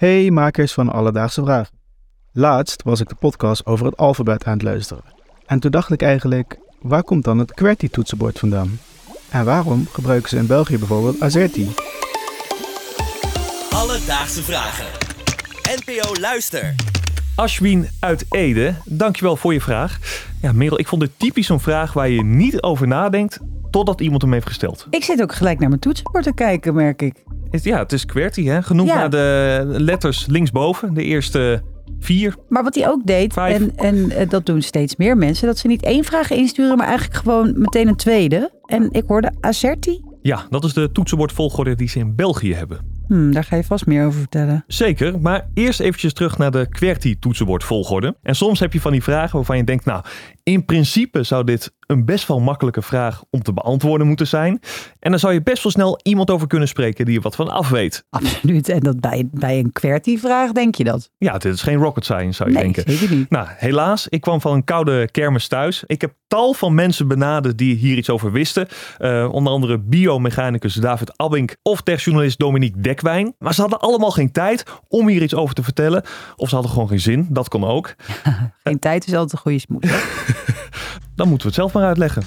Hey makers van Alledaagse Vragen. Laatst was ik de podcast over het alfabet aan het luisteren. En toen dacht ik eigenlijk, waar komt dan het QWERTY-toetsenbord vandaan? En waarom gebruiken ze in België bijvoorbeeld AZERTY? Alledaagse vragen. NPO Luister. Ashwin uit Ede, dankjewel voor je vraag. Ja, Merel, ik vond dit typisch zo'n vraag waar je niet over nadenkt totdat iemand hem heeft gesteld. Ik zit ook gelijk naar mijn toetsenbord te kijken, merk ik. Ja, het is QWERTY, hè? genoemd Ja. naar de letters linksboven, de eerste vier. Maar wat hij ook deed, Vijf. en, en eh, dat doen steeds meer mensen, dat ze niet één vraag insturen, maar eigenlijk gewoon meteen een tweede. En ik hoorde Acerti. Ja, dat is de toetsenbordvolgorde die ze in België hebben. Hm, daar ga je vast meer over vertellen. Zeker, maar eerst eventjes terug naar de QWERTY-toetsenbordvolgorde. En soms heb je van die vragen waarvan je denkt, nou, in principe zou dit een best wel makkelijke vraag om te beantwoorden moeten zijn. En dan zou je best wel snel iemand over kunnen spreken die er wat van af weet. Absoluut. En dat bij, bij een QWERTY-vraag denk je dat? Ja, dit is geen rocket science, zou je nee, denken. zeker niet. Nou, helaas, ik kwam van een koude kermis thuis. Ik heb tal van mensen benaderd die hier iets over wisten. Eh, onder andere biomechanicus David Abbink of techjournalist Dominique Dekwijn. Maar ze hadden allemaal geen tijd om hier iets over te vertellen. Of ze hadden gewoon geen zin, dat kon ook. Geen tijd is altijd een goede smoes. Dan moeten we het zelf maar uitleggen.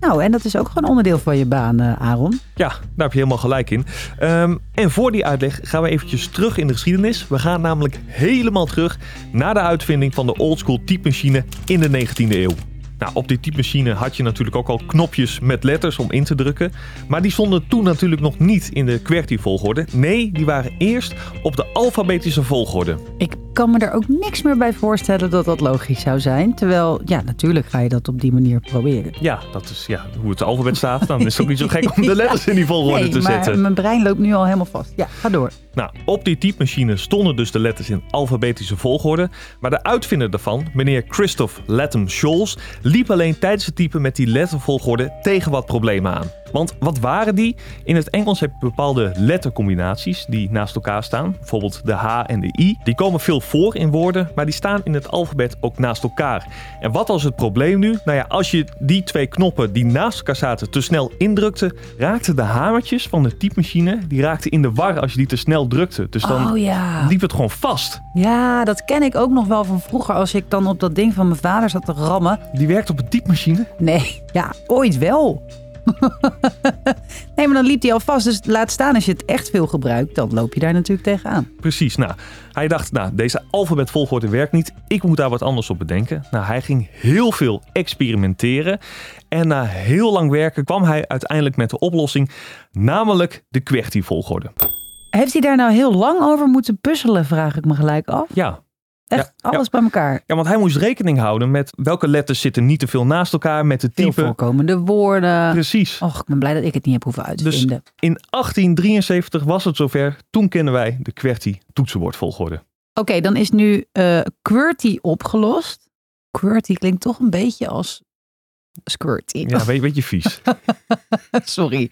nou, en dat is ook gewoon onderdeel van je baan, eh, Aaron. Ja, daar heb je helemaal gelijk in. Ehm, en voor die uitleg gaan we eventjes terug in de geschiedenis. We gaan namelijk helemaal terug naar de uitvinding van de oldschool typemachine in de 19e eeuw. Nou, op die typemachine had je natuurlijk ook al knopjes met letters om in te drukken. Maar die stonden toen natuurlijk nog niet in de QWERTY-volgorde. Nee, die waren eerst op de alfabetische volgorde. Ik kan me er ook niks meer bij voorstellen dat dat logisch zou zijn. Terwijl, ja, natuurlijk ga je dat op die manier proberen. Ja, dat is ja, hoe het alfabet staat. Dan is het ook niet zo gek om de letters in die volgorde Nee, te maar zetten. mijn brein loopt nu al helemaal vast. Ja, ga door. Nou, op die typemachine stonden dus de letters in alfabetische volgorde. Maar de uitvinder daarvan, meneer Christoph Latham Scholz, liep alleen tijdens het typen met die lettervolgorde tegen wat problemen aan. Want wat waren die? In het Engels heb je bepaalde lettercombinaties die naast elkaar staan. Bijvoorbeeld de H en de I. Die komen veel voor in woorden, maar die staan in het alfabet ook naast elkaar. En wat was het probleem nu? Nou ja, als je die twee knoppen die naast elkaar zaten te snel indrukte, raakten de hamertjes van de typemachine, die raakten in de war als je die te snel drukte. Dus dan oh ja. liep het gewoon vast. Ja, dat ken ik ook nog wel van vroeger als ik dan op dat ding van mijn vader zat te rammen. Die werkt op een typemachine. Nee, ja, ooit wel. nee, maar dan liep hij al vast. Dus laat staan als je het echt veel gebruikt, dan loop je daar natuurlijk tegenaan. Precies. Nou, hij dacht, nou, deze alfabetvolgorde werkt niet. Ik moet daar wat anders op bedenken. Nou, hij ging heel veel experimenteren. En na heel lang werken kwam hij uiteindelijk met de oplossing, namelijk de QWERTY-volgorde. Heeft hij daar nou heel lang over moeten puzzelen, vraag ik me gelijk af. Ja. Echt Ja, alles bij elkaar. ja, want hij moest rekening houden met welke letters zitten niet te veel naast elkaar met de Veel type. voorkomende woorden. Precies. Och, ik ben blij dat ik het niet heb hoeven Dus uitvinden. in 1873 was het zover. Toen kennen wij de QWERTY-toetsenbordvolgorde. Oké, dan is nu eh QWERTY opgelost. QWERTY klinkt toch een beetje als squirty. Ja, weet, weet je vies. Sorry.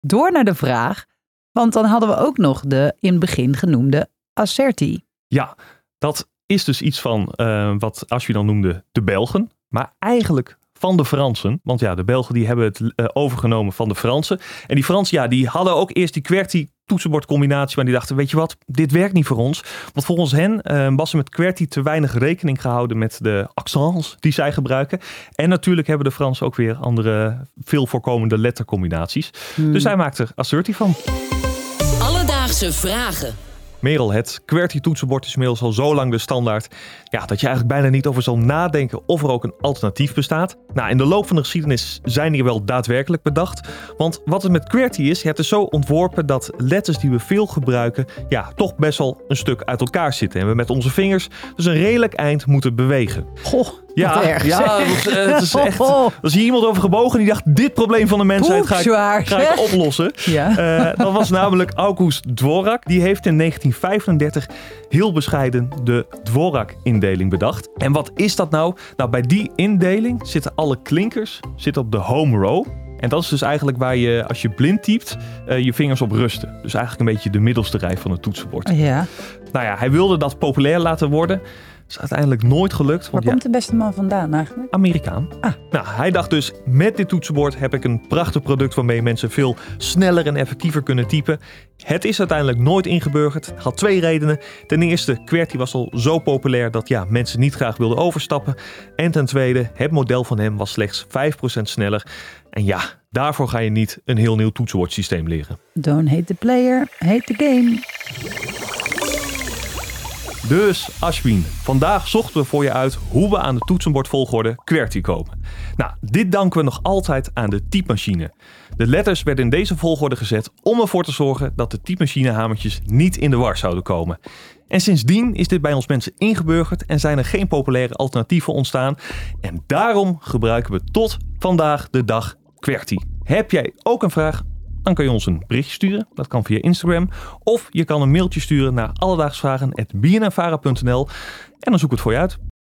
Door naar de vraag. Want dan hadden we ook nog de in het begin genoemde Acerti. Ja, dat is dus iets van eh, wat Ashwin dan noemde de Belgen. Maar eigenlijk van de Fransen. Want ja, de Belgen die hebben het eh, overgenomen van de Fransen. En die Fransen, ja, die hadden ook eerst die QWERTY toetsenbordcombinatie. Maar die dachten, weet je wat, dit werkt niet voor ons. Want volgens hen eh, was er met QWERTY te weinig rekening gehouden met de accents die zij gebruiken. En natuurlijk hebben de Fransen ook weer andere veel voorkomende lettercombinaties. Hmm. Dus hij maakte er Asserti van. Alledaagse vragen. Merel, het QWERTY-toetsenbord is inmiddels al zo lang de standaard ja, dat je eigenlijk bijna niet over zal nadenken of er ook een alternatief bestaat. Nou, in de loop van de geschiedenis zijn die wel daadwerkelijk bedacht. Want wat het met QWERTY is, het is zo ontworpen dat letters die we veel gebruiken, ja, toch best wel een stuk uit elkaar zitten. En we met onze vingers dus een redelijk eind moeten bewegen. Goh, Ja, erg. ja dat is, eh, het is echt. Er is hier iemand over gebogen die dacht: dit probleem van de mensheid ga ik, ga ik oplossen. Ja. Eh, dat was namelijk August Dvorak. Die heeft in 1935 heel bescheiden de Dvorak-indeling bedacht. En wat is dat nou? Nou, bij die indeling zitten alle klinkers zitten op de home row. En dat is dus eigenlijk waar je, als je blind typt, eh, je vingers op rusten. Dus eigenlijk een beetje de middelste rij van het toetsenbord. Ja. Nou ja, hij wilde dat populair laten worden. Is uiteindelijk nooit gelukt. Waar Want komt de beste man vandaan eigenlijk? Amerikaan. Ah. Nou, hij dacht dus, met dit toetsenbord heb ik een prachtig product waarmee mensen veel sneller en effectiever kunnen typen. Het is uiteindelijk nooit ingeburgerd. Het had twee redenen. Ten eerste, QWERTY was al zo populair dat ja, mensen niet graag wilden overstappen. En ten tweede, het model van hem was slechts 5% sneller. En ja, daarvoor ga je niet een heel nieuw toetsenbordsysteem leren. Don't hate the player, hate the game. Dus Ashwin, vandaag zochten we voor je uit hoe we aan de toetsenbordvolgorde QWERTY komen. Nou, dit danken we nog altijd aan de typemachine. De letters werden in deze volgorde gezet om ervoor te zorgen dat de typemachinehamertjes niet in de war zouden komen. En sindsdien is dit bij ons mensen ingeburgerd en zijn er geen populaire alternatieven ontstaan. En daarom gebruiken we tot vandaag de dag QWERTY. Heb jij ook een vraag? Dan kun je ons een berichtje sturen. Dat kan via Instagram. Of je kan een mailtje sturen naar alledaagsvragen.bnnvara.nl en dan zoek ik het voor je uit.